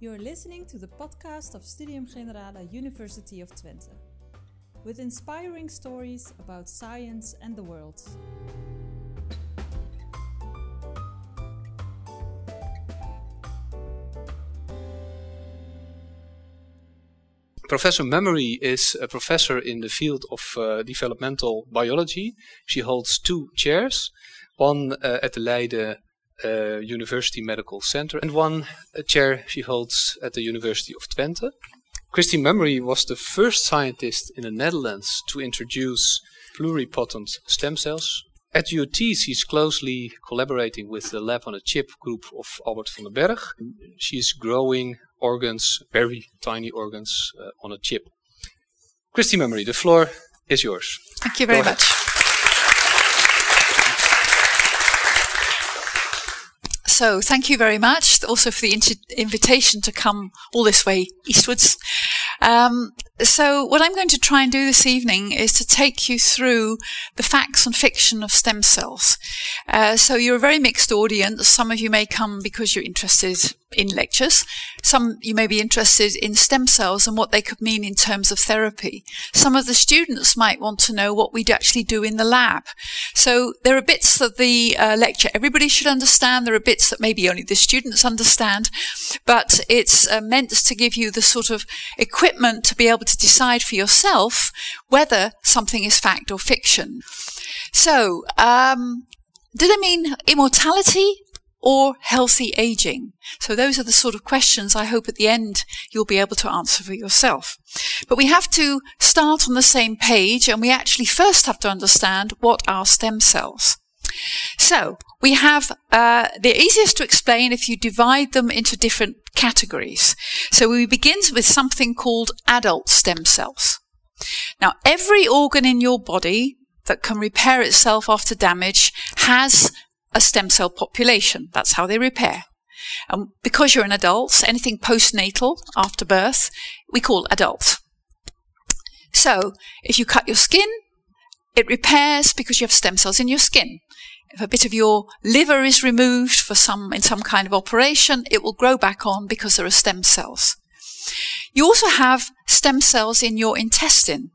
You're listening to the podcast of Studium Generale University of Twente, with inspiring stories about science and the world. Professor Mummery is a professor in the field of uh, developmental biology. She holds two chairs, one uh, at the Leiden uh, University Medical Center and one chair she holds at the University of Twente. Christine Mummery was the first scientist in the Netherlands to introduce pluripotent stem cells. At UT, she's closely collaborating with the Lab on a Chip group of Albert van den Berg. She's growing organs, very tiny organs, uh, on a chip. Christine Mummery, the floor is yours. Thank you very much. So, thank you very much also for the invitation to come all this way eastwards. Um, so, what I'm going to try and do this evening is to take you through the facts and fiction of stem cells. Uh, so, you're a very mixed audience. Some of you may come because you're interested in lectures. Some you may be interested in stem cells and what they could mean in terms of therapy. Some of the students might want to know what we'd actually do in the lab. So, there are bits of the uh, lecture everybody should understand. There are bits that maybe only the students understand, but it's uh, meant to give you the sort of equipment to be able to decide for yourself whether something is fact or fiction. So, um, did I mean immortality or healthy aging? So those are the sort of questions I hope at the end you'll be able to answer for yourself. But we have to start on the same page and we actually first have to understand what are stem cells. So we have, uh, easiest to explain if you divide them into different categories. So we begin with something called adult stem cells. Now, every organ in your body that can repair itself after damage has a stem cell population. That's how they repair. And because you're an adult, anything postnatal after birth, we call adult. So, if you cut your skin, it repairs because you have stem cells in your skin. If a bit of your liver is removed for some, in some kind of operation, it will grow back on because there are stem cells. You also have stem cells in your intestine.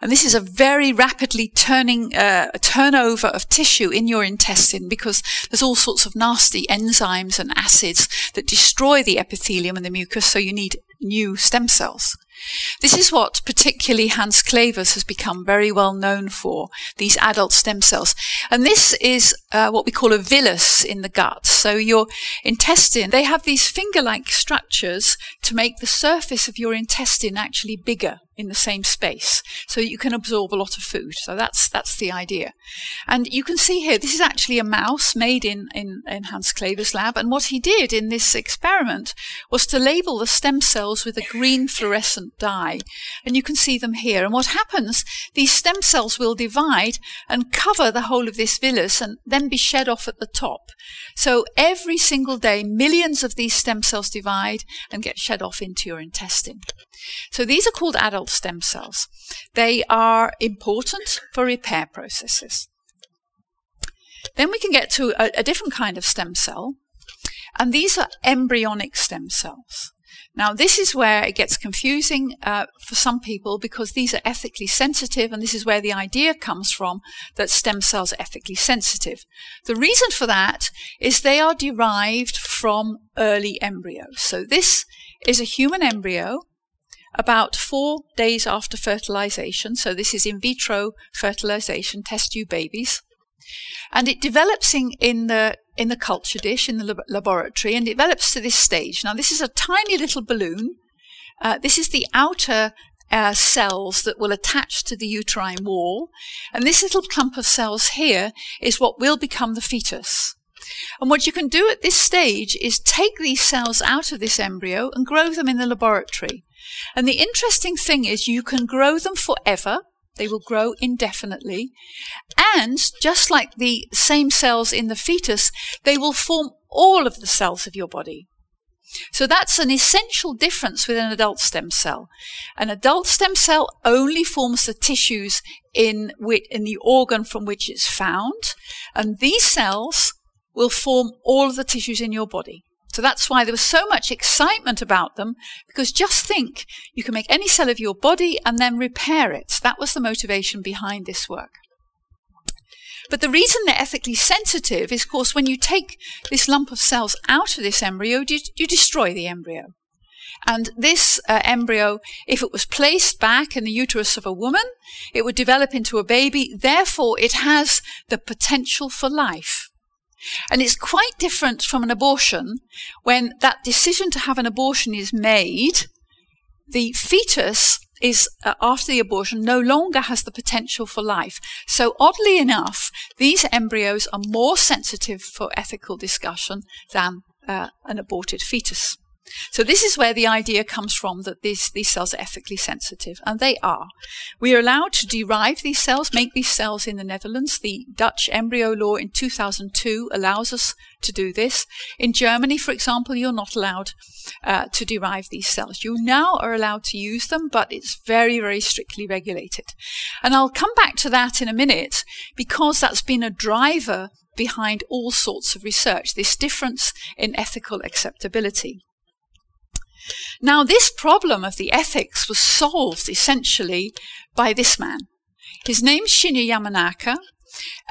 And this is a very rapidly turning uh, turnover of tissue in your intestine because there's all sorts of nasty enzymes and acids that destroy the epithelium and the mucus, so you need new stem cells. This is what particularly Hans Clevers has become very well known for, these adult stem cells. And this is uh, what we call a villus in the gut. So your intestine, they have these finger-like structures to make the surface of your intestine actually bigger in the same space so you can absorb a lot of food. So that's that's the idea. And you can see here, this is actually a mouse made in, in, in Hans Clevers' lab. And what he did in this experiment was to label the stem cells with a green fluorescent dye. And you can see them here. And what happens, these stem cells will divide and cover the whole of this villus and then be shed off at the top. So every single day, millions of these stem cells divide and get shed off into your intestine. So these are called adult stem cells. They are important for repair processes. Then we can get to a, a different kind of stem cell, and these are embryonic stem cells. Now, this is where it gets confusing uh, for some people because these are ethically sensitive, and this is where the idea comes from that stem cells are ethically sensitive. The reason for that is they are derived from early embryos. So, this is a human embryo about four days after fertilization. So, this is in vitro fertilization, test tube babies. And it develops in, in the in the culture dish in the lab- laboratory and develops to this stage. Now, this is a tiny little balloon. Uh, this is the outer uh, cells that will attach to the uterine wall. And this little clump of cells here is what will become the fetus. And what you can do at this stage is take these cells out of this embryo and grow them in the laboratory. And the interesting thing is you can grow them forever they will grow indefinitely. And just like the same cells in the fetus, they will form all of the cells of your body. So that's an essential difference with an adult stem cell. An adult stem cell only forms the tissues in, in the organ from which it's found, and these cells will form all of the tissues in your body. So that's why there was so much excitement about them, because just think you can make any cell of your body and then repair it. That was the motivation behind this work. But the reason they're ethically sensitive is, of course, when you take this lump of cells out of this embryo, you, you destroy the embryo. And this uh, embryo, if it was placed back in the uterus of a woman, it would develop into a baby. Therefore, it has the potential for life. And it's quite different from an abortion when that decision to have an abortion is made. The fetus is, uh, after the abortion, no longer has the potential for life. So, oddly enough, these embryos are more sensitive for ethical discussion than uh, an aborted fetus. So this is where the idea comes from that these, these cells are ethically sensitive, and they are. We are allowed to derive these cells, make these cells in the Netherlands. The Dutch embryo law in 2002 allows us to do this. In Germany, for example, you're not allowed uh, to derive these cells. You now are allowed to use them, but it's very, very strictly regulated. And I'll come back to that in a minute because that's been a driver behind all sorts of research, this difference in ethical acceptability. Now, this problem of the ethics was solved essentially by this man. His name's Shinya Yamanaka,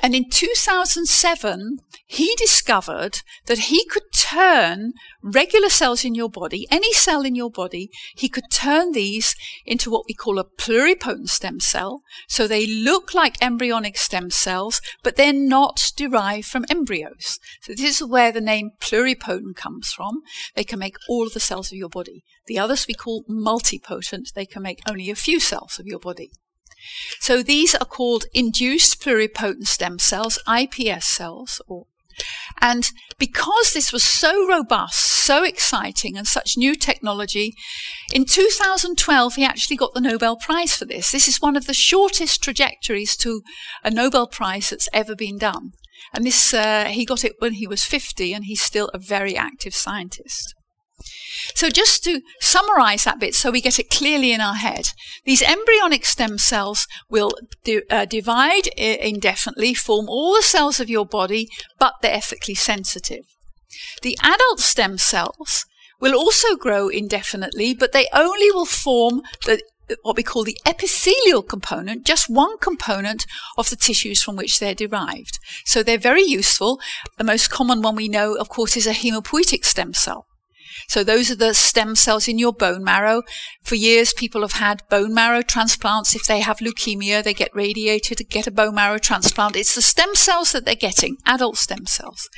and in 2007, he discovered that he could turn regular cells in your body, any cell in your body, he could turn these into what we call a pluripotent stem cell. So they look like embryonic stem cells, but they're not derived from embryos. So this is where the name pluripotent comes from. They can make all of the cells of your body. The others we call multipotent. They can make only a few cells of your body. So these are called induced pluripotent stem cells, IPS cells, or and because this was so robust, so exciting, and such new technology, in 2012 he actually got the Nobel Prize for this. This is one of the shortest trajectories to a Nobel Prize that's ever been done. And this, uh, he got it when he was 50, and he's still a very active scientist. So just to summarize that bit so we get it clearly in our head, these embryonic stem cells will di- uh, divide indefinitely, form all the cells of your body, but they're ethically sensitive. The adult stem cells will also grow indefinitely, but they only will form the what we call the epithelial component, just one component of the tissues from which they're derived. So they're very useful. The most common one we know, of course, is a hemopoietic stem cell. So those are the stem cells in your bone marrow. For years, people have had bone marrow transplants. If they have leukemia, they get radiated to get a bone marrow transplant. It's the stem cells that they're getting, adult stem cells.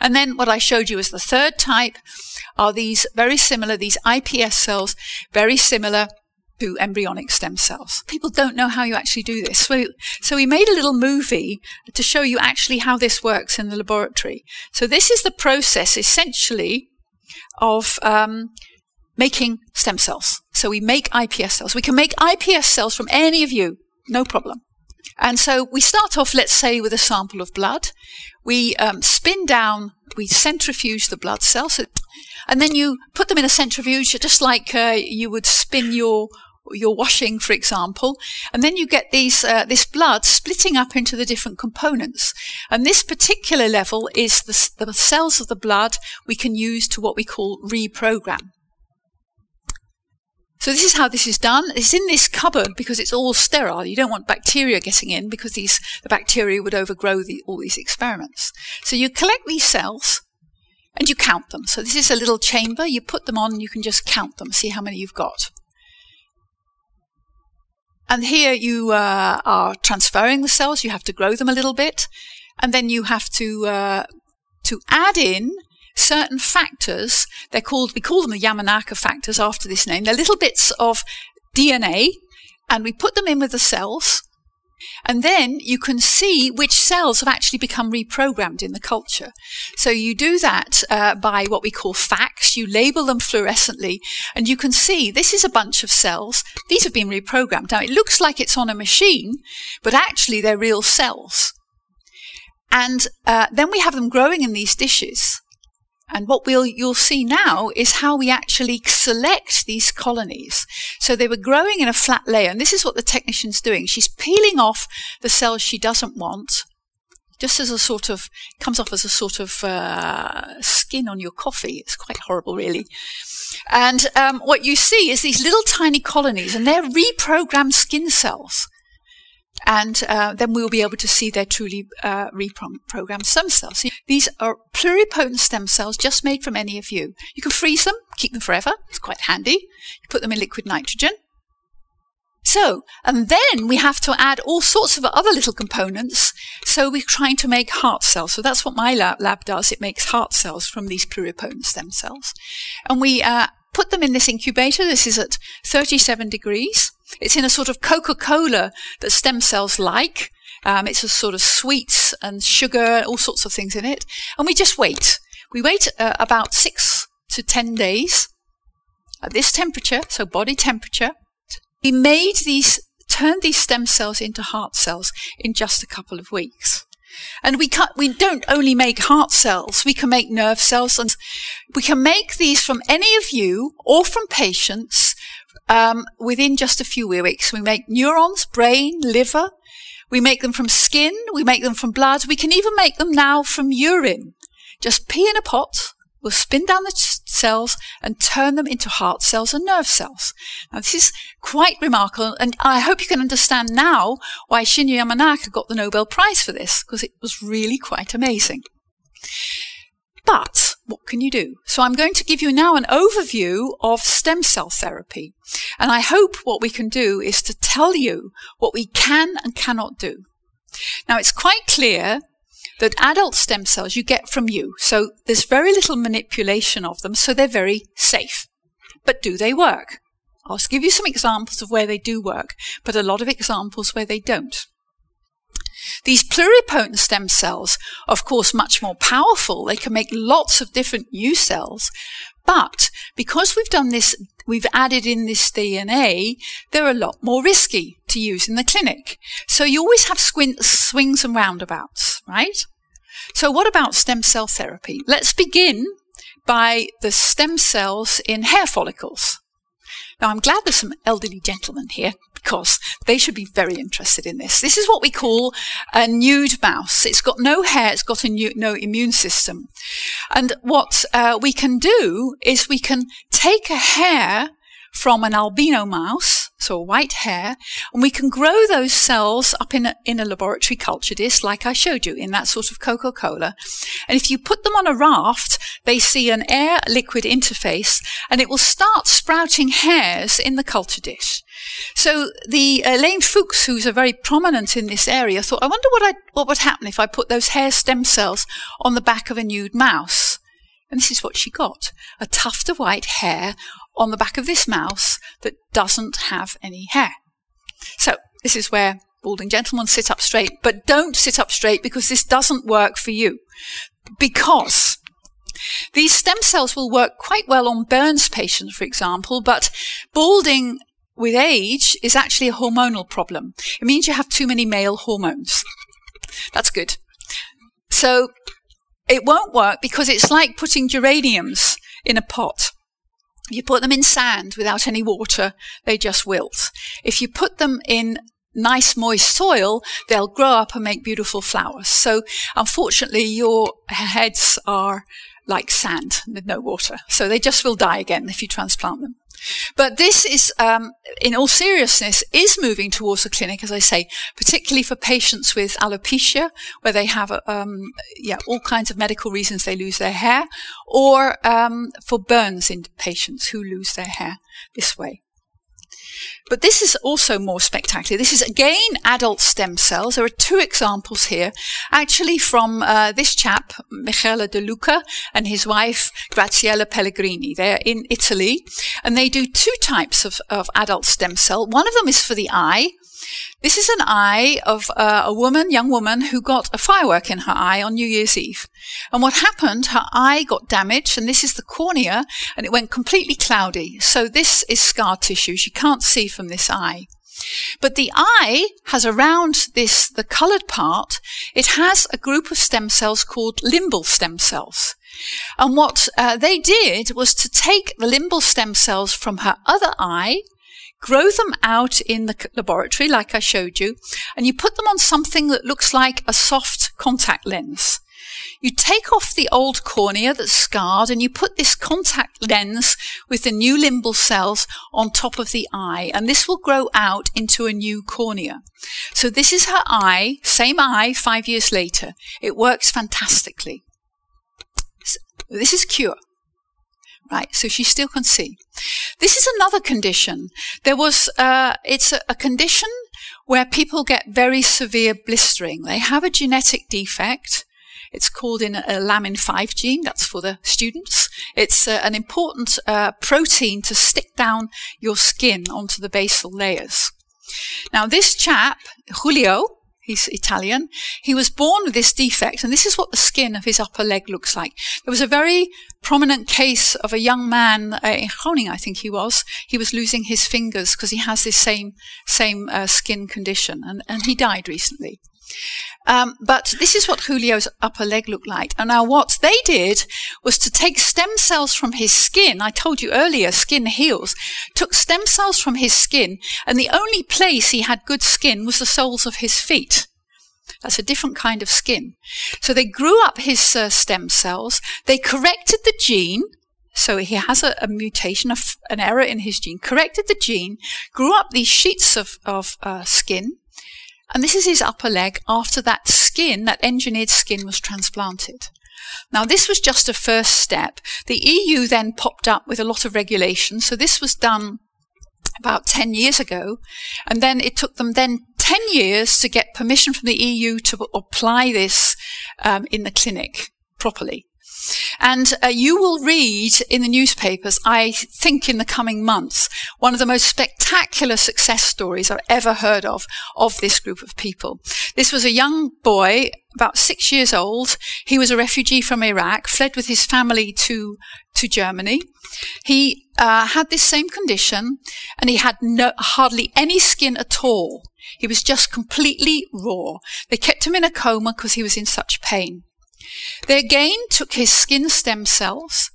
And then what I showed you as the third type are these very similar, these IPS cells, very similar to embryonic stem cells. People don't know how you actually do this. So, so we made a little movie to show you actually how this works in the laboratory. So this is the process essentially of um, making stem cells. So we make iPS cells. We can make iPS cells from any of you, no problem. And so we start off, let's say, with a sample of blood. We um, spin down, we centrifuge the blood cells, and then you put them in a centrifuge, just like uh, you would spin your your washing, for example, and then you get these uh, this blood splitting up into the different components. And this particular level is the, the cells of the blood we can use to what we call reprogram. So this is how this is done. It's in this cupboard because it's all sterile. You don't want bacteria getting in because these the bacteria would overgrow the, all these experiments. So you collect these cells and you count them. So this is a little chamber. You put them on. You can just count them, see how many you've got. And here you uh, are transferring the cells. You have to grow them a little bit, and then you have to uh, to add in certain factors. They're called we call them the Yamanaka factors after this name. They're little bits of DNA, and we put them in with the cells. And then you can see which cells have actually become reprogrammed in the culture. So you do that uh, by what we call FACS. You label them fluorescently, and you can see this is a bunch of cells. These have been reprogrammed. Now it looks like it's on a machine, but actually they're real cells. And uh, then we have them growing in these dishes. And what we'll, you'll see now is how we actually select these colonies. So they were growing in a flat layer, and this is what the technician's doing. She's peeling off the cells she doesn't want, just as a sort of, comes off as a sort of uh, skin on your coffee. It's quite horrible, really. And um, what you see is these little tiny colonies, and they're reprogrammed skin cells. And uh, then we'll be able to see their truly uh, reprogrammed stem cells. These are pluripotent stem cells just made from any of you. You can freeze them, keep them forever. It's quite handy. You put them in liquid nitrogen. So, and then we have to add all sorts of other little components. So we're trying to make heart cells. So that's what my lab, does. It makes heart cells from these pluripotent stem cells. And we uh, put them in this incubator. This is at 37 degrees. It's in a sort of Coca-Cola that stem cells like. Um, it's a sort of sweets and sugar, all sorts of things in it. And we just wait. We wait uh, about six to 10 days at this temperature, so body temperature. We made these, turned these stem cells into heart cells in just a couple of weeks. And we can we don't only make heart cells, we can make nerve cells and we can make these from any of you or from patients um, within just a few weeks. We make neurons, brain, liver. We make them from skin. We make them from blood. We can even make them now from urine. Just pee in a pot. We'll spin down the cells and turn them into heart cells and nerve cells. Now, this is quite remarkable, and I hope you can understand now why Shinya Yamanaka got the Nobel Prize for this, because it was really quite amazing. But what can you do? So I'm going to give you now an overview of stem cell therapy. And I hope what we can do is to tell you what we can and cannot do. Now it's quite clear that adult stem cells you get from you. So there's very little manipulation of them, so they're very safe. But do they work? I'll give you some examples of where they do work, but a lot of examples where they don't. These pluripotent stem cells, of course, much more powerful. They can make lots of different new cells. But because we've done this, we've added in this DNA, they're a lot more risky to use in the clinic. So you always have swings and roundabouts, right? So what about stem cell therapy? Let's begin by the stem cells in hair follicles. Now, I'm glad there's some elderly gentlemen here because they should be very interested in this. This is what we call a nude mouse. It's got no hair, it's got a new, no immune system. And what uh, we can do is we can take a hair from an albino mouse so white hair, and we can grow those cells up in a, in a laboratory culture dish like I showed you in that sort of Coca-Cola. And if you put them on a raft, they see an air-liquid interface and it will start sprouting hairs in the culture dish. So the Elaine Fuchs, who's a very prominent in this area, thought, I wonder what, I, what would happen if I put those hair stem cells on the back of a nude mouse. And this is what she got. A tuft of white hair on the back of this mouse that doesn't have any hair. So this is where balding gentlemen sit up straight, but don't sit up straight because this doesn't work for you. Because these stem cells will work quite well on Burns patients, for example, but balding with age is actually a hormonal problem. It means you have too many male hormones. That's good. So it won't work because it's like putting geraniums in a pot. You put them in sand without any water, they just wilt. If you put them in nice moist soil, they'll grow up and make beautiful flowers. So unfortunately, your heads are like sand with no water. So they just will die again if you transplant them. But this is, um, in all seriousness, is moving towards the clinic, as I say, particularly for patients with alopecia, where they have, um, yeah, all kinds of medical reasons they lose their hair, or um, for burns in patients who lose their hair this way. But this is also more spectacular. This is again adult stem cells. There are two examples here, actually from uh, this chap, Michele De Luca, and his wife, Graziella Pellegrini. They're in Italy, and they do two types of, of adult stem cell. One of them is for the eye, this is an eye of uh, a woman, young woman, who got a firework in her eye on New Year's Eve. And what happened, her eye got damaged, and this is the cornea, and it went completely cloudy. So this is scar tissue. She can't see from this eye. But the eye has around this, the colored part, it has a group of stem cells called limbal stem cells. And what uh, they did was to take the limbal stem cells from her other eye, grow them out in the laboratory, like I showed you, and you put them on something that looks like a soft contact lens. You take off the old cornea that's scarred and you put this contact lens with the new limbal cells on top of the eye, and this will grow out into a new cornea. So this is her eye, same eye five years later. It works fantastically. This is cure. Right, so she still can see. This is another condition. There was, uh, it's a, a condition where people get very severe blistering. They have a genetic defect. It's called in a lamin 5 gene. That's for the students. It's uh, an important uh, protein to stick down your skin onto the basal layers. Now, this chap, Julio, He's Italian. He was born with this defect, and this is what the skin of his upper leg looks like. There was a very prominent case of a young man uh, in Groningen, I think he was. He was losing his fingers because he has this same same uh, skin condition, and, and he died recently. Um, but this is what Julio's upper leg looked like. And now what they did was to take stem cells from his skin. I told you earlier, skin heals. Took stem cells from his skin, and the only place he had good skin was the soles of his feet. That's a different kind of skin. So they grew up his uh, stem cells. They corrected the gene. So he has a, a mutation, an error in his gene, corrected the gene, grew up these sheets of, of uh, skin, and this is his upper leg after that skin, that engineered skin was transplanted. Now, this was just a first step. The EU then popped up with a lot of regulations. So this was done about 10 years ago. And then it took them then 10 years to get permission from the EU to apply this um, in the clinic properly. And uh, you will read in the newspapers, I think in the coming months, one of the most spectacular success stories I've ever heard of, of this group of people. This was a young boy, about six years old. He was a refugee from Iraq, fled with his family to, to Germany. He uh, had this same condition and he had no, hardly any skin at all. He was just completely raw. They kept him in a coma because he was in such pain. They again took his skin stem cells,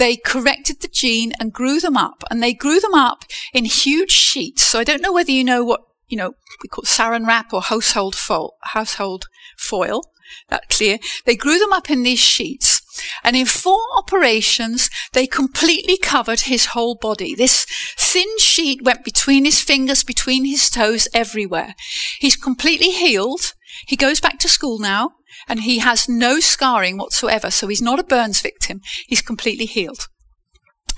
they corrected the gene and grew them up, and they grew them up in huge sheets. So I don't know whether you know what you know we call saran wrap or household foil, household foil. That clear. They grew them up in these sheets, and in four operations, they completely covered his whole body. This thin sheet went between his fingers, between his toes, everywhere. He's completely healed. He goes back to school now and he has no scarring whatsoever. So he's not a burns victim. He's completely healed.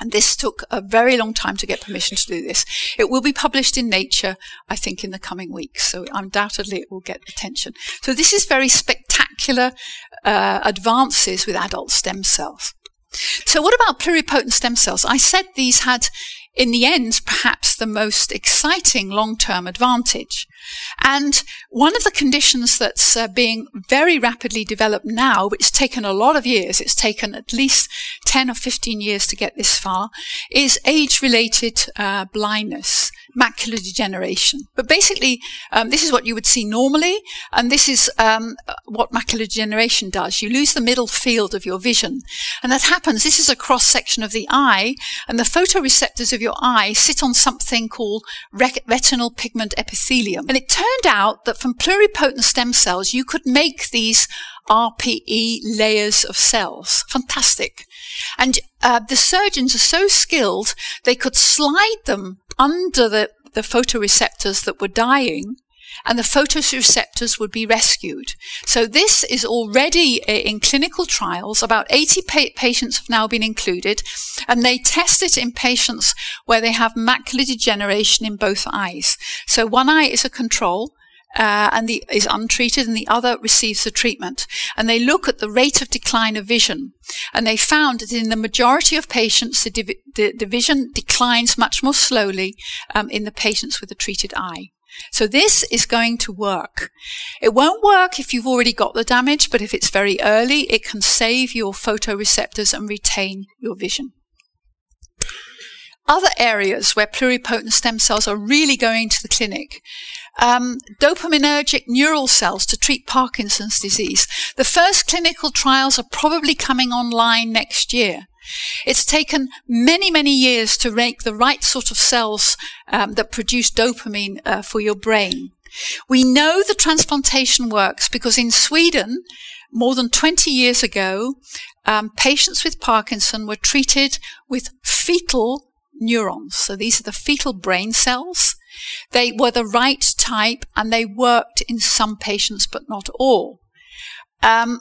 And this took a very long time to get permission to do this. It will be published in Nature, I think, in the coming weeks. So undoubtedly it will get attention. So this is very spectacular uh, advances with adult stem cells. So what about pluripotent stem cells? I said these had in the end, perhaps the most exciting long-term advantage. And one of the conditions that's uh, being very rapidly developed now, which has taken a lot of years, it's taken at least 10 or 15 years to get this far, is age-related uh, blindness, macular degeneration. But basically, um, this is what you would see normally, and this is um, what macular degeneration does. You lose the middle field of your vision. And that happens, this is a cross-section of the eye, and the photoreceptors of your eye sit on something called retinal pigment epithelium. And it turned out that from pluripotent stem cells, you could make these RPE layers of cells. Fantastic. And uh, the surgeons are so skilled, they could slide them under the, the photoreceptors that were dying and the photoreceptors would be rescued. So this is already in clinical trials. About 80 pa- patients have now been included, and they test it in patients where they have macular degeneration in both eyes. So one eye is a control, uh, and the is untreated and the other receives the treatment. And they look at the rate of decline of vision. And they found that in the majority of patients, the, div- the, the vision declines much more slowly um, in the patients with a treated eye. So this is going to work. It won't work if you've already got the damage, but if it's very early, it can save your photoreceptors and retain your vision. Other areas where pluripotent stem cells are really going to the clinic. Um, dopaminergic neural cells to treat Parkinson's disease. The first clinical trials are probably coming online next year. It's taken many, many years to make the right sort of cells um, that produce dopamine uh, for your brain. We know the transplantation works because in Sweden, more than 20 years ago, um, patients with Parkinson were treated with fetal neurons. So these are the fetal brain cells. They were the right type and they worked in some patients, but not all. Um,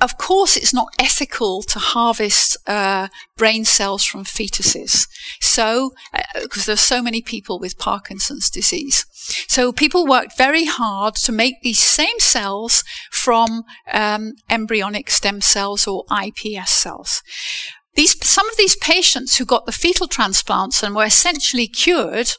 of course, it's not ethical to harvest uh, brain cells from fetuses. So, because uh, there's so many people with Parkinson's disease. So people worked very hard to make these same cells from um, embryonic stem cells or iPS cells. These, some of these patients who got the fetal transplants and were essentially cured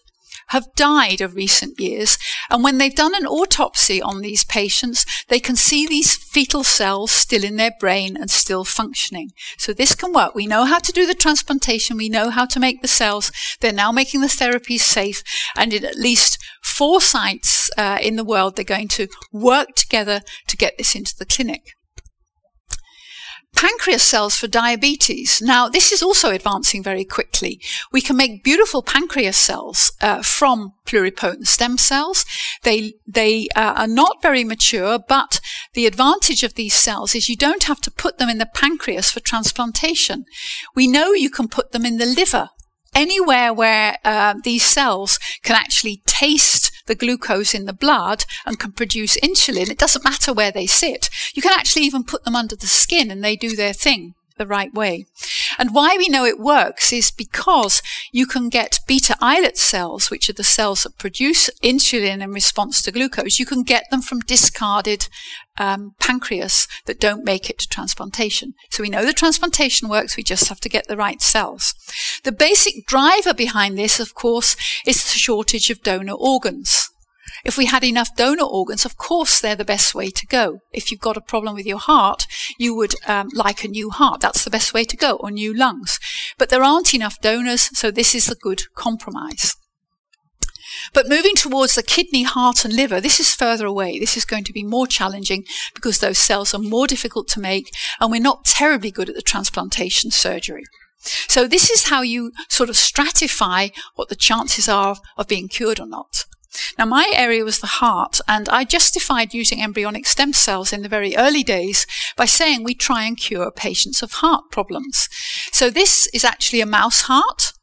have died of recent years. And when they've done an autopsy on these patients, they can see these fetal cells still in their brain and still functioning. So this can work. We know how to do the transplantation. We know how to make the cells. They're now making the therapies safe. And in at least four sites uh, in the world, they're going to work together to get this into the clinic pancreas cells for diabetes. Now, this is also advancing very quickly. We can make beautiful pancreas cells uh, from pluripotent stem cells. They they uh, are not very mature, but the advantage of these cells is you don't have to put them in the pancreas for transplantation. We know you can put them in the liver anywhere where uh, these cells can actually taste the glucose in the blood and can produce insulin, it doesn't matter where they sit. You can actually even put them under the skin and they do their thing the right way. And why we know it works is because you can get beta islet cells, which are the cells that produce insulin in response to glucose. You can get them from discarded um, pancreas that don't make it to transplantation. So we know the transplantation works, we just have to get the right cells. The basic driver behind this, of course, is the shortage of donor organs. If we had enough donor organs, of course they're the best way to go. If you've got a problem with your heart, you would um, like a new heart. That's the best way to go, or new lungs. But there aren't enough donors, so this is a good compromise. But moving towards the kidney, heart, and liver, this is further away. This is going to be more challenging because those cells are more difficult to make, and we're not terribly good at the transplantation surgery. So this is how you sort of stratify what the chances are of being cured or not. Now, my area was the heart, and I justified using embryonic stem cells in the very early days by saying we try and cure patients of heart problems. So, this is actually a mouse heart.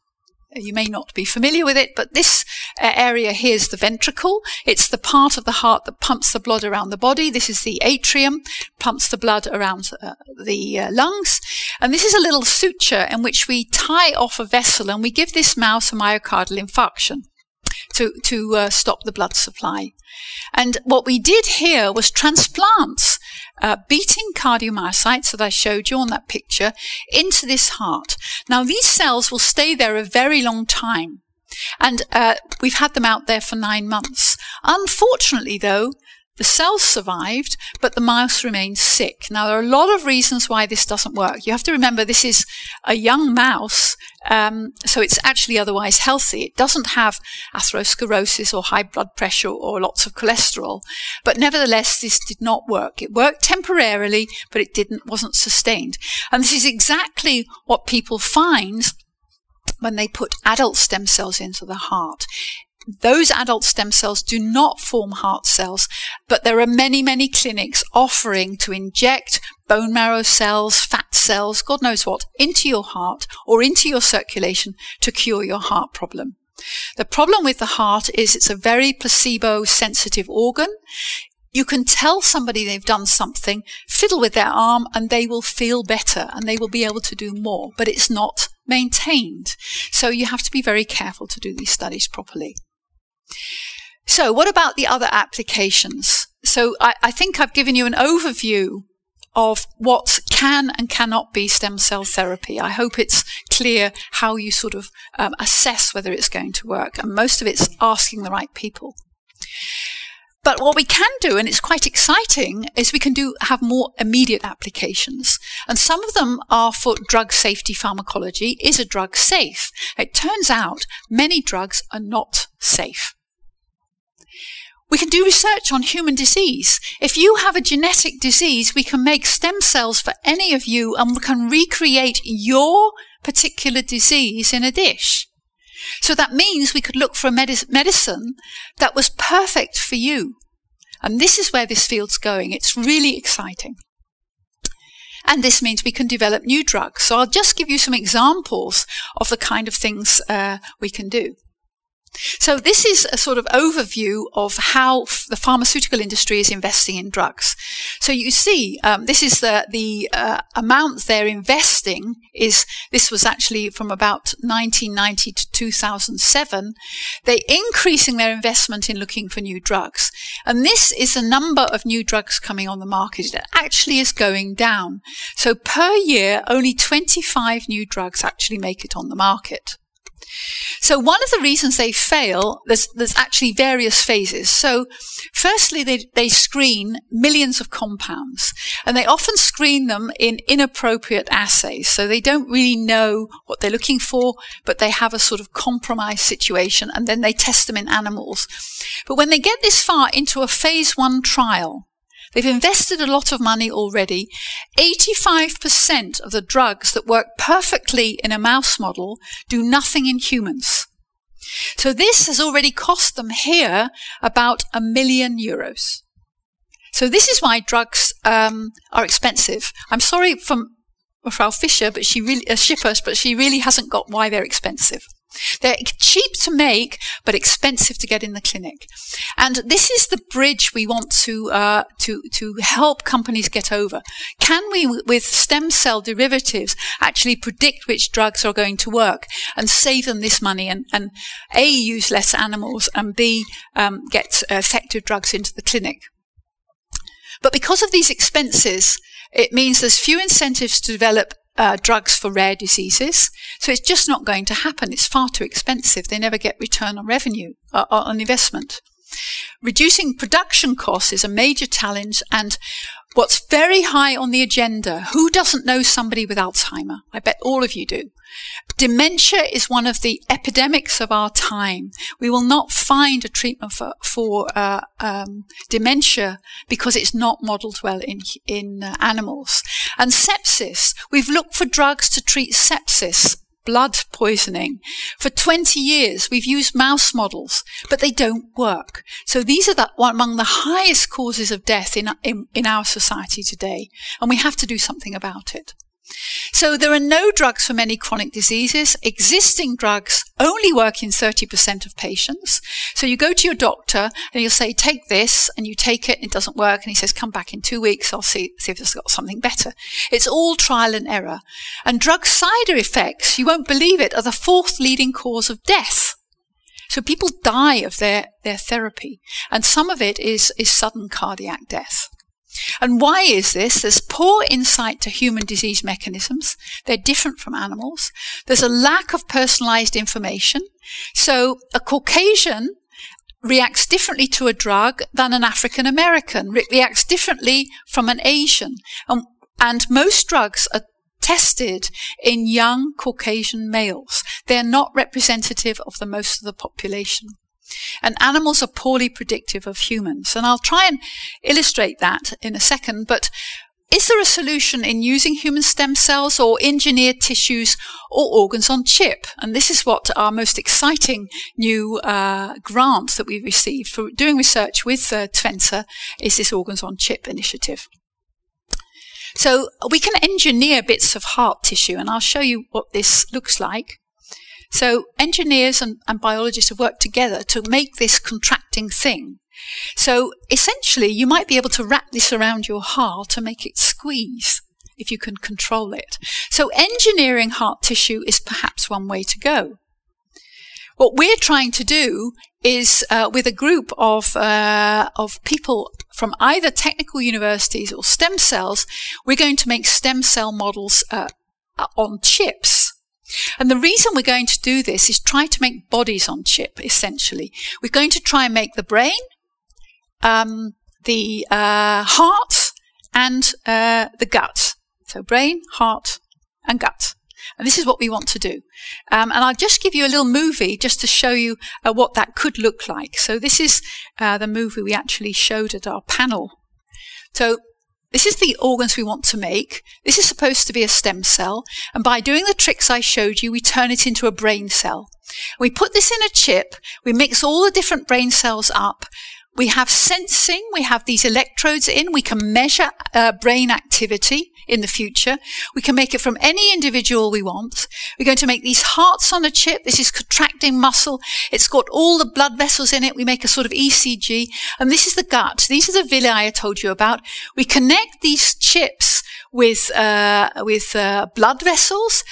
You may not be familiar with it, but this uh, area here is the ventricle. It's the part of the heart that pumps the blood around the body. This is the atrium, pumps the blood around uh, the uh, lungs. And this is a little suture in which we tie off a vessel and we give this mouse a myocardial infarction to, to uh, stop the blood supply. And what we did here was transplants uh, beating cardiomyocytes that I showed you on that picture into this heart. Now, these cells will stay there a very long time. And uh, we've had them out there for nine months. Unfortunately, though, the cells survived, but the mouse remained sick. Now, there are a lot of reasons why this doesn't work. You have to remember this is a young mouse, um, so it's actually otherwise healthy. It doesn't have atherosclerosis or high blood pressure or lots of cholesterol. But nevertheless, this did not work. It worked temporarily, but it didn't, wasn't sustained. And this is exactly what people find when they put adult stem cells into the heart those adult stem cells do not form heart cells, but there are many, many clinics offering to inject bone marrow cells, fat cells, God knows what, into your heart or into your circulation to cure your heart problem. The problem with the heart is it's a very placebo sensitive organ. You can tell somebody they've done something, fiddle with their arm, and they will feel better and they will be able to do more, but it's not maintained. So you have to be very careful to do these studies properly. So, what about the other applications? So, I, I, think I've given you an overview of what can and cannot be stem cell therapy. I hope it's clear how you sort of um, assess whether it's going to work, and most of it's asking the right people. But what we can do, and it's quite exciting, is we can do have more immediate applications. And some of them are for drug safety pharmacology. Is a drug safe? It turns out many drugs are not safe. We can do research on human disease. If you have a genetic disease, we can make stem cells for any of you and we can recreate your particular disease in a dish. So that means we could look for a medic- medicine that was perfect for you. And this is where this field's going. It's really exciting. And this means we can develop new drugs. So I'll just give you some examples of the kind of things uh, we can do. So this is a sort of overview of how f- the pharmaceutical industry is investing in drugs. So you see, um, this is the the uh, amount they're investing is this was actually from about 1990 to 2007. They're increasing their investment in looking for new drugs, and this is the number of new drugs coming on the market that actually is going down. So per year, only 25 new drugs actually make it on the market. So one of the reasons they fail, there's, there's actually various phases. So firstly, they, they screen millions of compounds and they often screen them in inappropriate assays. So they don't really know what they're looking for, but they have a sort of compromised situation and then they test them in animals. But when they get this far into a phase one trial, They've invested a lot of money already. 85% of the drugs that work perfectly in a mouse model do nothing in humans. So this has already cost them here about a million euros. So this is why drugs um, are expensive. I'm sorry from Frau Fischer, but she really, uh, Schippers, but she really hasn't got why they're expensive. They're cheap to make, but expensive to get in the clinic. And this is the bridge we want to, uh, to, to help companies get over. Can we, with stem cell derivatives, actually predict which drugs are going to work and save them this money and, and A, use less animals and B, um, get effective drugs into the clinic? But because of these expenses, it means there's few incentives to develop uh, drugs for rare diseases. So it's just not going to happen. It's far too expensive. They never get return on revenue, uh, on investment. Reducing production costs is a major challenge and what's very high on the agenda, who doesn't know somebody with Alzheimer? I bet all of you do. Dementia is one of the epidemics of our time. We will not find a treatment for, for uh, um, dementia because it's not modeled well in, in uh, animals. And sepsis, we've looked for drugs to treat sepsis blood poisoning. For 20 years, we've used mouse models, but they don't work. So these are the, among the highest causes of death in, in, in our society today, and we have to do something about it. So there are no drugs for many chronic diseases. Existing drugs only work in 30% of patients. So you go to your doctor and you'll say, take this, and you take it, and it doesn't work, and he says, come back in two weeks, I'll see, see if it's got something better. It's all trial and error. And drug side effects, you won't believe it, are the fourth leading cause of death. So people die of their, their therapy, and some of it is, is sudden cardiac death. And why is this? There's poor insight to human disease mechanisms. They're different from animals. There's a lack of personalized information. So a Caucasian reacts differently to a drug than an African American, Re- reacts differently from an Asian. And, and most drugs are tested in young Caucasian males. They're not representative of the most of the population. And animals are poorly predictive of humans. And I'll try and illustrate that in a second, but is there a solution in using human stem cells or engineered tissues or organs on chip? And this is what our most exciting new uh, grant that we've received for doing research with uh, is this Organs on Chip initiative. So we can engineer bits of heart tissue, and I'll show you what this looks like. So engineers and, and biologists have worked together to make this contracting thing. So essentially, you might be able to wrap this around your heart to make it squeeze if you can control it. So engineering heart tissue is perhaps one way to go. What we're trying to do is, uh, with a group of uh, of people from either technical universities or stem cells, we're going to make stem cell models uh, on chips. And the reason we're going to do this is try to make bodies on chip, essentially. We're going to try and make the brain, um, the uh, heart, and uh, the gut. So brain, heart, and gut. And this is what we want to do. Um, and I'll just give you a little movie just to show you uh, what that could look like. So this is uh, the movie we actually showed at our panel. So this is the organs we want to make. This is supposed to be a stem cell. And by doing the tricks I showed you, we turn it into a brain cell. We put this in a chip. We mix all the different brain cells up. We have sensing. We have these electrodes in. We can measure uh, brain activity in the future. We can make it from any individual we want. We're going to make these hearts on a chip. This is contracting muscle. It's got all the blood vessels in it. We make a sort of ECG. And this is the gut. These are the villi I told you about. We connect these chips with, uh, with uh, blood vessels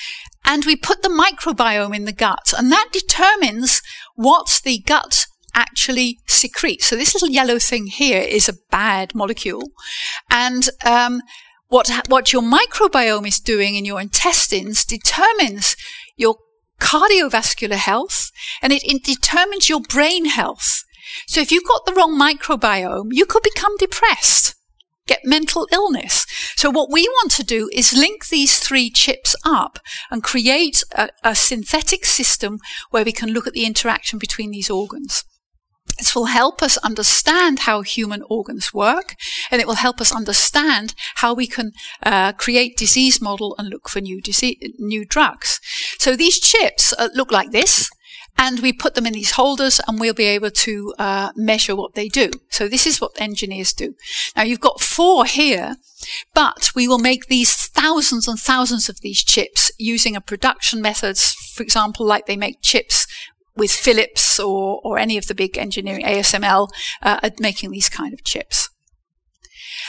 and we put the microbiome in the gut and that determines what the gut actually secretes. So this little yellow thing here is a bad molecule. And um, what, what your microbiome is doing in your intestines determines your cardiovascular health and it, it determines your brain health. So if you've got the wrong microbiome, you could become depressed, get mental illness. So what we want to do is link these three chips up and create a, a synthetic system where we can look at the interaction between these organs. This will help us understand how human organs work, and it will help us understand how we can uh, create disease model and look for new disease, new drugs. So these chips uh, look like this, and we put them in these holders, and we'll be able to uh, measure what they do. So this is what engineers do. Now you've got four here, but we will make these thousands and thousands of these chips using a production methods, for example, like they make chips with Philips or, or any of the big engineering, ASML, uh, making these kind of chips.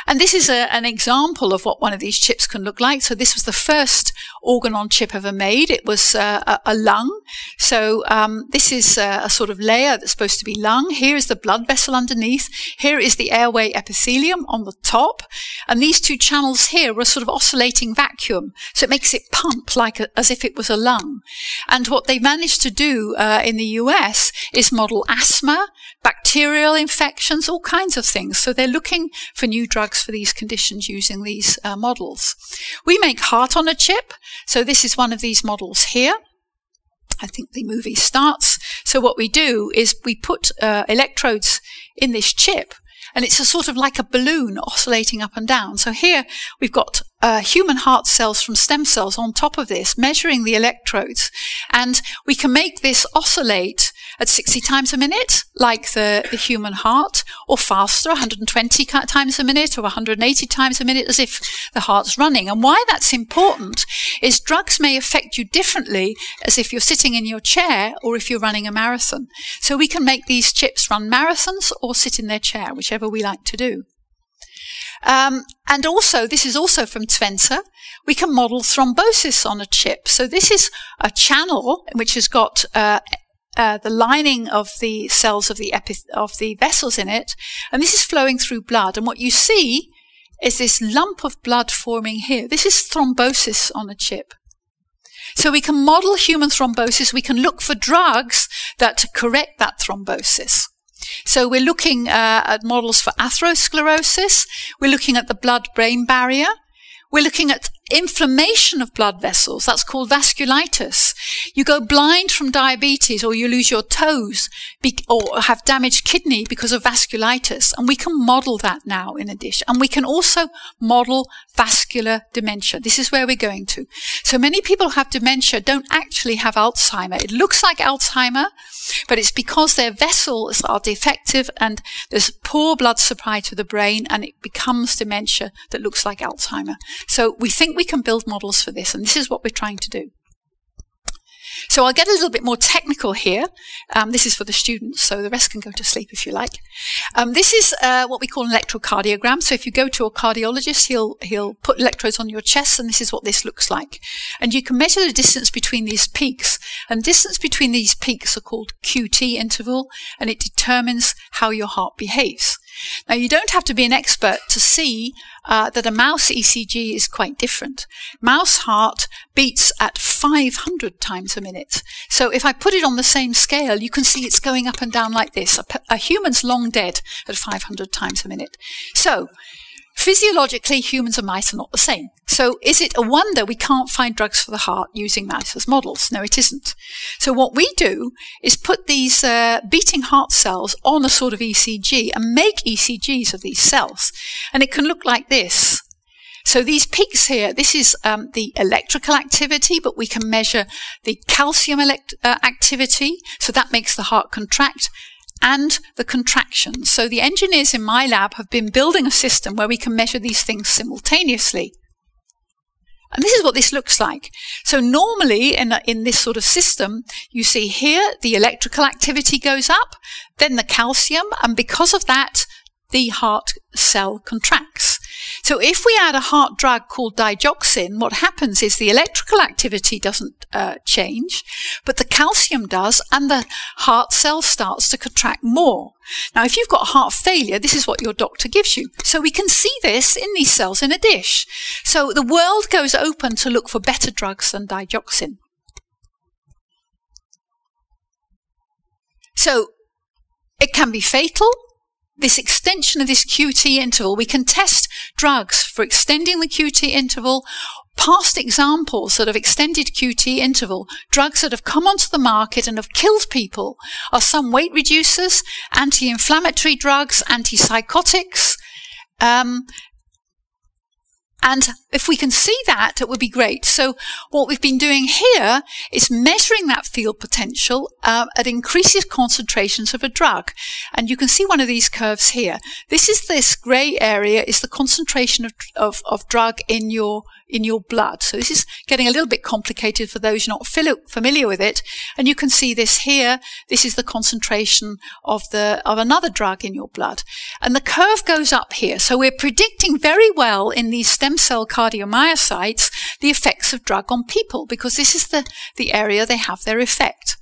And this is a, an example of what one of these chips can look like. So this was the first organ on chip ever made. It was uh, a, a, lung. So um, this is a, a, sort of layer that's supposed to be lung. Here is the blood vessel underneath. Here is the airway epithelium on the top. And these two channels here a sort of oscillating vacuum. So it makes it pump like as if it was a lung. And what they managed to do uh, in the US is model asthma, bacterial infections, all kinds of things. So they're looking for new drugs for these conditions using these uh, models. We make heart on a chip. So this is one of these models here. I think the movie starts. So what we do is we put uh, electrodes in this chip and it's a sort of like a balloon oscillating up and down. So here we've got uh, human heart cells from stem cells on top of this, measuring the electrodes. And we can make this oscillate at 60 times a minute, like the, the human heart, or faster, 120 times a minute or 180 times a minute, as if the heart's running. And why that's important is drugs may affect you differently as if you're sitting in your chair or if you're running a marathon. So we can make these chips run marathons or sit in their chair, whichever we like to do. Um, and also, this is also from Twente, we can model thrombosis on a chip. So this is a channel which has got uh, uh, the lining of the cells of the of the vessels in it, and this is flowing through blood. And what you see is this lump of blood forming here. This is thrombosis on a chip. So we can model human thrombosis. We can look for drugs that correct that thrombosis. So we're looking uh, at models for atherosclerosis. We're looking at the blood-brain barrier. We're looking at inflammation of blood vessels. That's called vasculitis. You go blind from diabetes or you lose your toes or have damaged kidney because of vasculitis. And we can model that now in a dish. And we can also model vascular dementia. This is where we're going to. So many people have dementia don't actually have Alzheimer. It looks like Alzheimer, but it's because their vessels are defective and there's poor blood supply to the brain and it becomes dementia that looks like Alzheimer. So we think we can build models for this and this is what we're trying to do. So I'll get a little bit more technical here. Um, this is for the students, so the rest can go to sleep if you like. Um, this is uh, what we call an electrocardiogram. So if you go to a cardiologist, he'll he'll put electrodes on your chest, and this is what this looks like. And you can measure the distance between these peaks. And distance between these peaks are called QT interval, and it determines how your heart behaves. Now, you don't have to be an expert to see uh, that a mouse ECG is quite different. Mouse heart beats at 500 times a minute. So if I put it on the same scale, you can see it's going up and down like this. A, a human's long dead at 500 times a minute. So Physiologically, humans and mice are not the same. So is it a wonder we can't find drugs for the heart using mice as models? No, it isn't. So what we do is put these uh, beating heart cells on a sort of ECG and make ECGs of these cells. And it can look like this. So these peaks here, this is um, the electrical activity, but we can measure the calcium elect- uh, activity. So that makes the heart contract and the contractions. So the engineers in my lab have been building a system where we can measure these things simultaneously. And this is what this looks like. So normally in, a, in this sort of system, you see here the electrical activity goes up, then the calcium, and because of that, the heart cell contracts. So if we add a heart drug called digoxin, what happens is the electrical activity doesn't uh, change, but the calcium does, and the heart cell starts to contract more. Now, if you've got heart failure, this is what your doctor gives you. So we can see this in these cells in a dish. So the world goes open to look for better drugs than digoxin. So it can be fatal this extension of this QT interval, we can test drugs for extending the QT interval. Past examples that have extended QT interval, drugs that have come onto the market and have killed people are some weight reducers, anti-inflammatory drugs, antipsychotics, um, and if we can see that, it would be great. So what we've been doing here is measuring that field potential uh, at increased concentrations of a drug. And you can see one of these curves here. This is this gray area is the concentration of, of, of drug in your in your blood. So this is getting a little bit complicated for those not familiar with it. And you can see this here. This is the concentration of the, of another drug in your blood. And the curve goes up here. So we're predicting very well in these stem cell cardiomyocytes the effects of drug on people because this is the, the area they have their effect.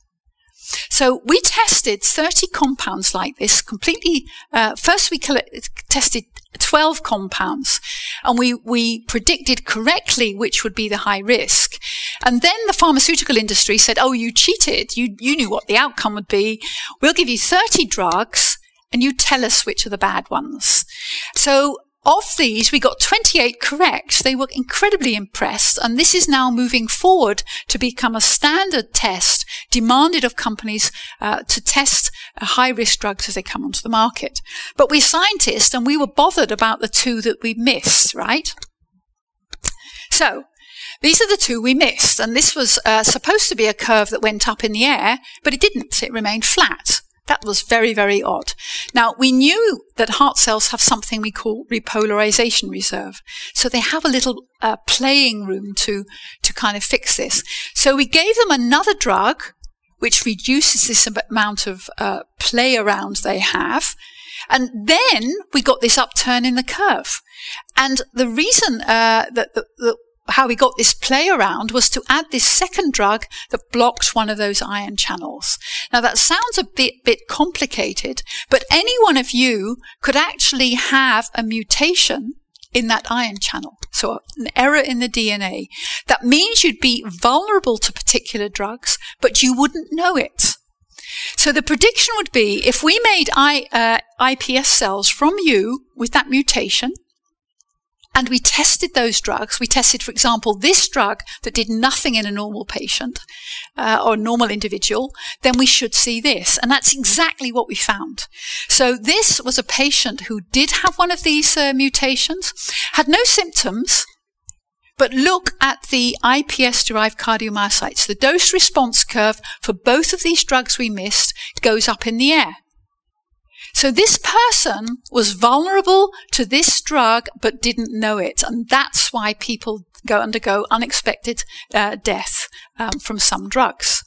So we tested 30 compounds like this completely. Uh, first, we tested 12 compounds and we, we predicted correctly which would be the high risk. And then the pharmaceutical industry said, oh, you cheated. You, you knew what the outcome would be. We'll give you 30 drugs and you tell us which are the bad ones. So of these, we got 28 correct. They were incredibly impressed, and this is now moving forward to become a standard test demanded of companies uh, to test uh, high risk drugs as they come onto the market. But we're scientists, and we were bothered about the two that we missed, right? So, these are the two we missed, and this was uh, supposed to be a curve that went up in the air, but it didn't. It remained flat. That was very, very odd. Now, we knew that heart cells have something we call repolarization reserve. So they have a little uh, playing room to, to kind of fix this. So we gave them another drug, which reduces this amount of uh, play around they have. And then we got this upturn in the curve. And the reason uh, that, that, how we got this play around was to add this second drug that blocked one of those ion channels. Now that sounds a bit, bit complicated, but any one of you could actually have a mutation in that ion channel. So an error in the DNA. That means you'd be vulnerable to particular drugs, but you wouldn't know it. So the prediction would be if we made I, uh, iPS cells from you with that mutation, and we tested those drugs. We tested, for example, this drug that did nothing in a normal patient uh, or normal individual, then we should see this. And that's exactly what we found. So this was a patient who did have one of these uh, mutations, had no symptoms, but look at the iPS derived cardiomyocytes. The dose response curve for both of these drugs we missed goes up in the air. So this person was vulnerable to this drug but didn't know it. And that's why people go undergo unexpected uh, death um, from some drugs.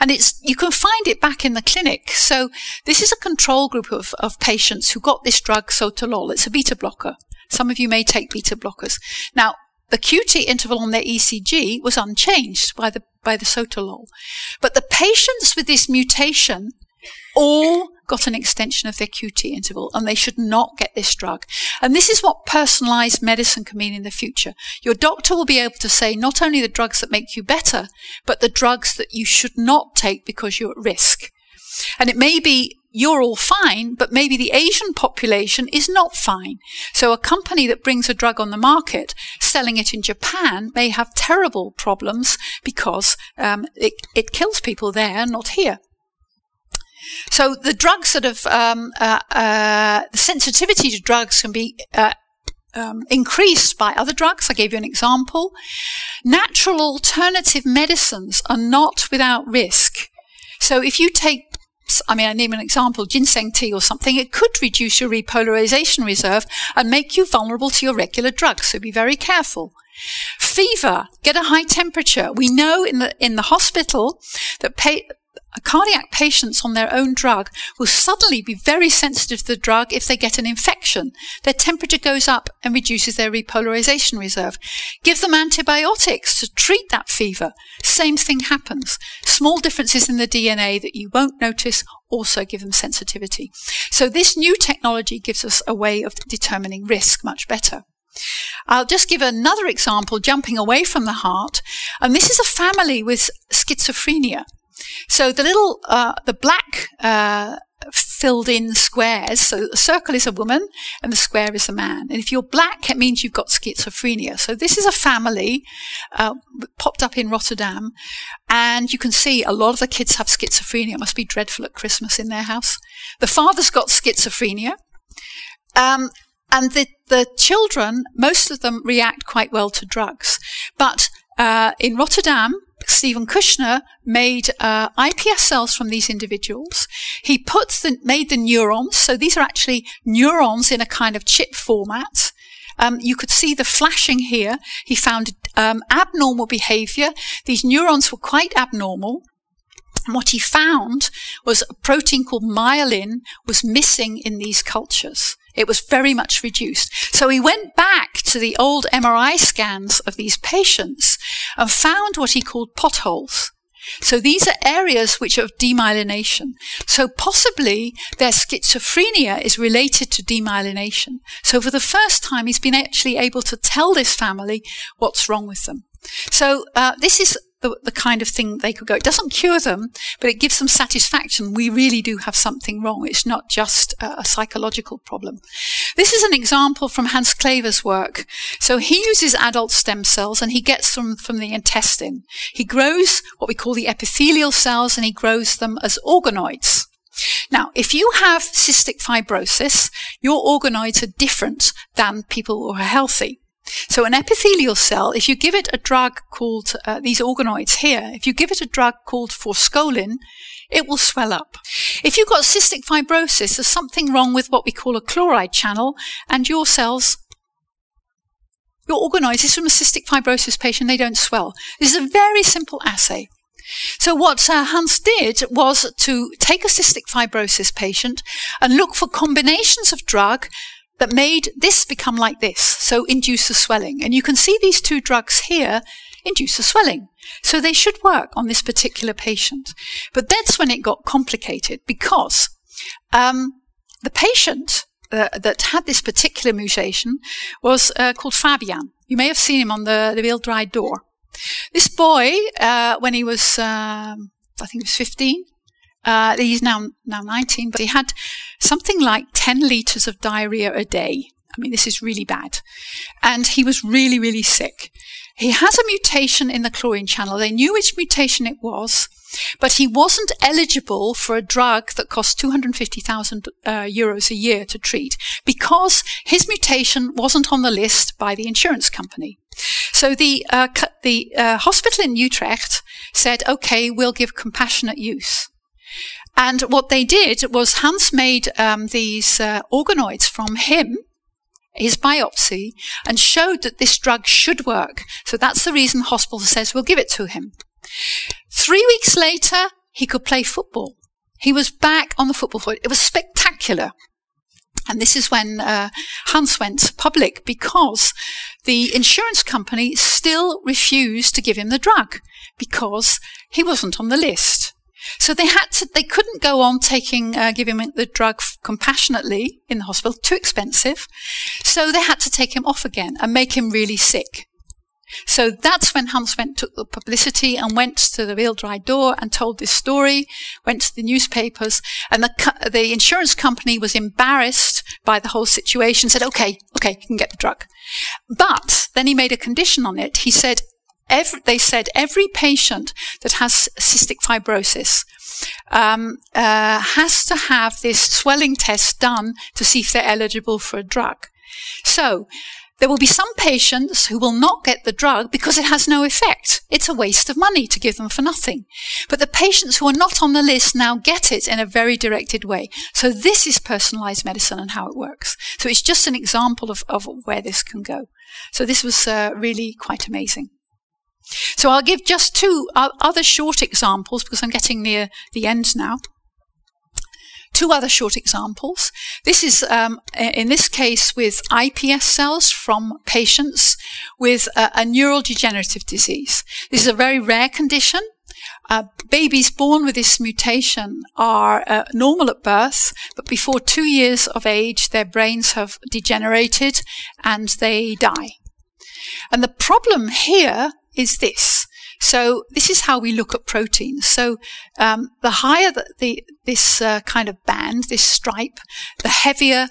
And it's, you can find it back in the clinic. So this is a control group of, of patients who got this drug sotalol. It's a beta blocker. Some of you may take beta blockers. Now, the QT interval on their ECG was unchanged by the, by the sotalol. But the patients with this mutation all got an extension of their QT interval and they should not get this drug. And this is what personalized medicine can mean in the future. Your doctor will be able to say not only the drugs that make you better, but the drugs that you should not take because you're at risk. And it may be you're all fine, but maybe the Asian population is not fine. So a company that brings a drug on the market, selling it in Japan, may have terrible problems because um, it, it kills people there, not here. So the drugs sort of um, uh, uh, the sensitivity to drugs can be uh, um, increased by other drugs. I gave you an example. Natural alternative medicines are not without risk. So if you take I mean, I name an example, ginseng tea or something, it could reduce your repolarization reserve and make you vulnerable to your regular drugs. So be very careful. Fever, get a high temperature. We know in the in the hospital that pay, cardiac patients on their own drug will suddenly be very sensitive to the drug if they get an infection. Their temperature goes up and reduces their repolarization reserve. Give them antibiotics to treat that fever. Same thing happens. Small differences in the DNA that you won't notice also give them sensitivity. So this new technology gives us a way of determining risk much better. I'll just give another example, jumping away from the heart. And this is a family with schizophrenia. So the little, uh, the black uh, filled in squares. So the circle is a woman and the square is a man. And if you're black, it means you've got schizophrenia. So this is a family uh, popped up in Rotterdam. And you can see a lot of the kids have schizophrenia. It must be dreadful at Christmas in their house. The father's got schizophrenia. Um, and the, the children, most of them react quite well to drugs. But uh, in Rotterdam, Steven Kushner made uh, iPS cells from these individuals. He puts the, made the neurons. So these are actually neurons in a kind of chip format. Um, you could see the flashing here. He found um, abnormal behavior. These neurons were quite abnormal. And what he found was a protein called myelin was missing in these cultures. It was very much reduced. So he went back to the old MRI scans of these patients and found what he called potholes. So these are areas which are of demyelination. So possibly their schizophrenia is related to demyelination. So for the first time, he's been actually able to tell this family what's wrong with them. So uh, this is the, the kind of thing they could go. It doesn't cure them, but it gives them satisfaction. We really do have something wrong. It's not just a, a psychological problem. This is an example from Hans Clevers' work. So he uses adult stem cells and he gets them from the intestine. He grows what we call the epithelial cells and he grows them as organoids. Now, if you have cystic fibrosis, your organoids are different than people who are healthy. So an epithelial cell, if you give it a drug called, uh, these organoids here, if you give it a drug called forskolin, it will swell up. If you've got cystic fibrosis, there's something wrong with what we call a chloride channel, and your cells, your organoids, is from a cystic fibrosis patient, they don't swell. This is a very simple assay. So what uh, Hans did was to take a cystic fibrosis patient and look for combinations of drug that made this become like this, so induce the swelling. And you can see these two drugs here induce the swelling. So they should work on this particular patient. But that's when it got complicated because um, the patient uh, that had this particular mutation was uh, called Fabian. You may have seen him on the, the Draait Door. This boy, uh, when he was, um, I think he was 15, uh, he's now now 19, but he had something like 10 liters of diarrhea a day. I mean, this is really bad. And he was really, really sick. He has a mutation in the chlorine channel. They knew which mutation it was, but he wasn't eligible for a drug that cost 250,000 uh, euros a year to treat because his mutation wasn't on the list by the insurance company. So the uh, the uh, hospital in Utrecht said, "Okay, we'll give compassionate use." And what they did was Hans made um, these uh, organoids from him, his biopsy, and showed that this drug should work. So that's the reason the hospital says we'll give it to him. Three weeks later, he could play football. He was back on the football field. It was spectacular. And this is when uh, Hans went public because the insurance company still refused to give him the drug because he wasn't on the list. So they had to, they couldn't go on taking, uh, giving him the drug compassionately in the hospital, too expensive. So they had to take him off again and make him really sick. So that's when Hans went, took the publicity and went to the Wereld Draait Door and told this story, went to the newspapers, and the, the insurance company was embarrassed by the whole situation, said, okay, okay, you can get the drug. But then he made a condition on it. He said, every, they said every patient that has cystic fibrosis um, uh, has to have this swelling test done to see if they're eligible for a drug. So there will be some patients who will not get the drug because it has no effect. It's a waste of money to give them for nothing. But the patients who are not on the list now get it in a very directed way. So this is personalized medicine and how it works. So it's just an example of, of where this can go. So this was uh, really quite amazing. So I'll give just two other short examples because I'm getting near the end now. Two other short examples. This is, um, in this case, with iPS cells from patients with a, a neurodegenerative disease. This is a very rare condition. Uh, babies born with this mutation are uh, normal at birth, but before two years of age, their brains have degenerated and they die. And the problem here is this. So this is how we look at proteins. So um, the higher the, the this uh, kind of band, this stripe, the heavier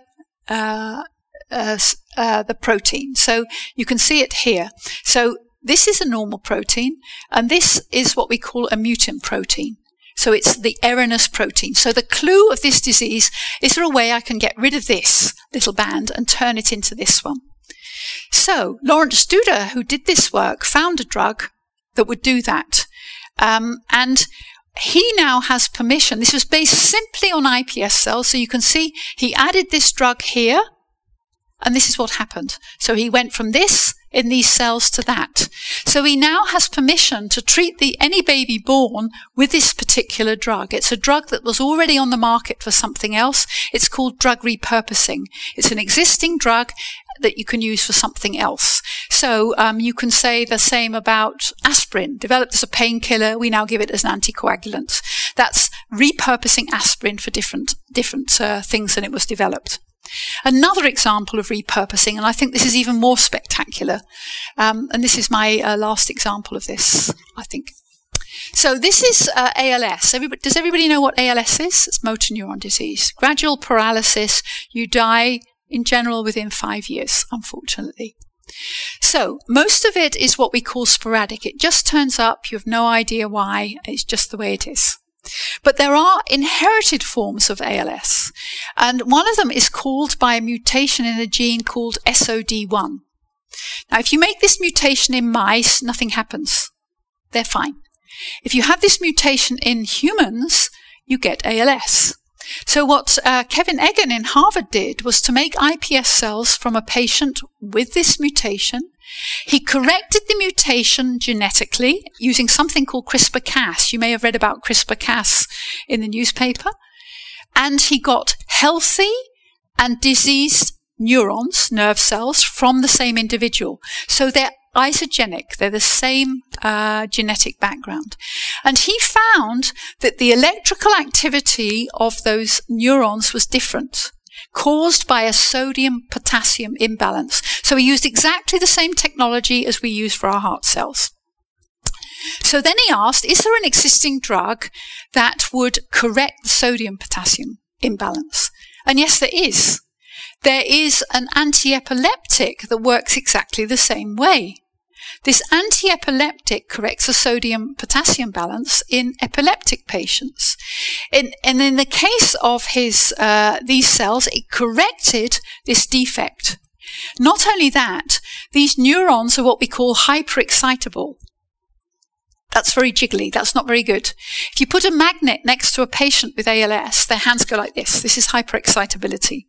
uh, uh, uh, the protein. So you can see it here. So this is a normal protein, and this is what we call a mutant protein. So it's the erroneous protein. So the clue of this disease is there a way I can get rid of this little band and turn it into this one? So Lorenz Studer, who did this work, found a drug that would do that. Um, and he now has permission. This was based simply on iPS cells. So you can see he added this drug here, and this is what happened. So he went from this in these cells to that. So he now has permission to treat the, any baby born with this particular drug. It's a drug that was already on the market for something else. It's called drug repurposing. It's an existing drug that you can use for something else. So um, you can say the same about aspirin, developed as a painkiller. We now give it as an anticoagulant. That's repurposing aspirin for different different uh, things than it was developed. Another example of repurposing, and I think this is even more spectacular, um, and this is my uh, last example of this, I think. So this is uh, ALS. Everybody, does everybody know what ALS is? It's motor neuron disease. Gradual paralysis. You die in general within five years, unfortunately. So, most of it is what we call sporadic. It just turns up, you have no idea why, it's just the way it is. But there are inherited forms of ALS, and one of them is called by a mutation in a gene called SOD1. Now, if you make this mutation in mice, nothing happens. They're fine. If you have this mutation in humans, you get ALS. So what uh, Kevin Eggan in Harvard did was to make iPS cells from a patient with this mutation. He corrected the mutation genetically using something called CRISPR-Cas. You may have read about CRISPR-Cas in the newspaper. And he got healthy and diseased neurons, nerve cells, from the same individual. So they're isogenic. They're the same uh, genetic background. And he found that the electrical activity of those neurons was different, caused by a sodium potassium imbalance. So he used exactly the same technology as we use for our heart cells. So then he asked, is there an existing drug that would correct the sodium potassium imbalance? And yes, there is. There is an anti-epileptic that works exactly the same way. This anti-epileptic corrects the sodium potassium balance in epileptic patients. In, and in the case of his, uh, these cells, it corrected this defect. Not only that, these neurons are what we call hyperexcitable. That's very jiggly. That's not very good. If you put a magnet next to a patient with ALS, their hands go like this. This is hyperexcitability.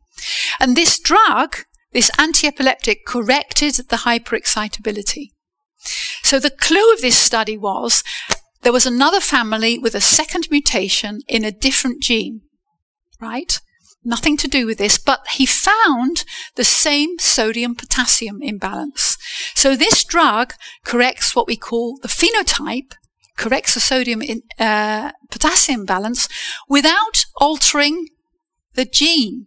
And this drug, this anti-epileptic, corrected the hyperexcitability. So the clue of this study was there was another family with a second mutation in a different gene, right? Nothing to do with this, but he found the same sodium potassium imbalance. So this drug corrects what we call the phenotype, corrects the sodium in, uh, potassium balance without altering the gene.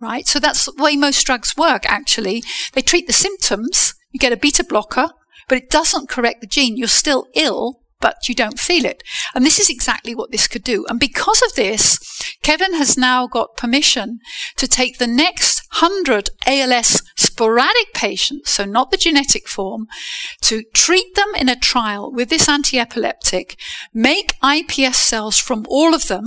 Right? So that's the way most drugs work, actually. They treat the symptoms You get a beta blocker, but it doesn't correct the gene. You're still ill, but you don't feel it. And this is exactly what this could do. And because of this, Kevin has now got permission to take the next 100 ALS sporadic patients, so not the genetic form, to treat them in a trial with this anti-epileptic, make iPS cells from all of them,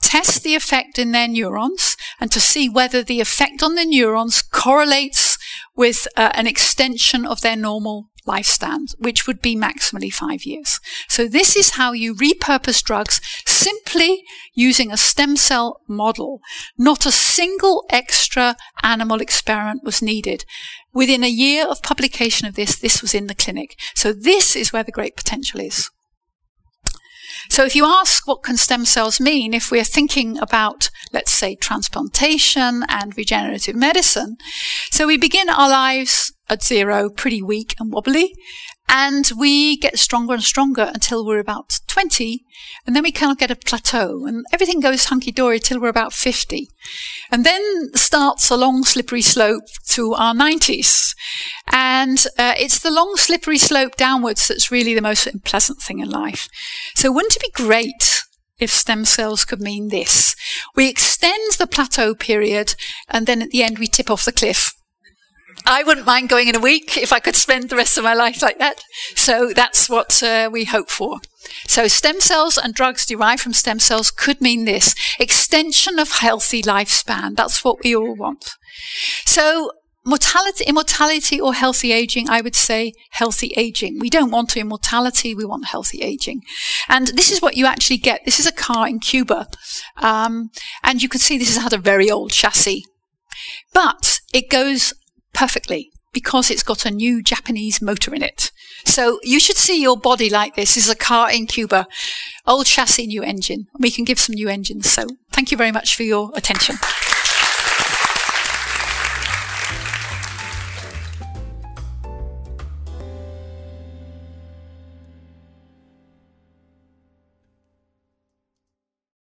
test the effect in their neurons, and to see whether the effect on the neurons correlates with uh, an extension of their normal lifespan, which would be maximally five years. So this is how you repurpose drugs simply using a stem cell model. Not a single extra animal experiment was needed. Within a year of publication of this, this was in the clinic. So this is where the great potential is. So if you ask what can stem cells mean, if we're thinking about, let's say, transplantation and regenerative medicine, so we begin our lives at zero, pretty weak and wobbly. And we get stronger and stronger until we're about 20. And then we kind of get a plateau and everything goes hunky dory till we're about 50. And then starts a long slippery slope to our 90s. And uh, it's the long slippery slope downwards that's really the most unpleasant thing in life. So wouldn't it be great if stem cells could mean this? We extend the plateau period and then at the end we tip off the cliff I wouldn't mind going in a week if I could spend the rest of my life like that. So that's what uh, we hope for. So stem cells and drugs derived from stem cells could mean this extension of healthy lifespan. That's what we all want. So mortality, immortality or healthy aging, I would say healthy aging. We don't want immortality, we want healthy aging. And this is what you actually get. This is a car in Cuba. Um, and you can see this has had a very old chassis. But it goes perfectly because it's got a new Japanese motor in it. So you should see your body like this. This is a car in Cuba. Old chassis, new engine. We can give some new engines. So thank you very much for your attention.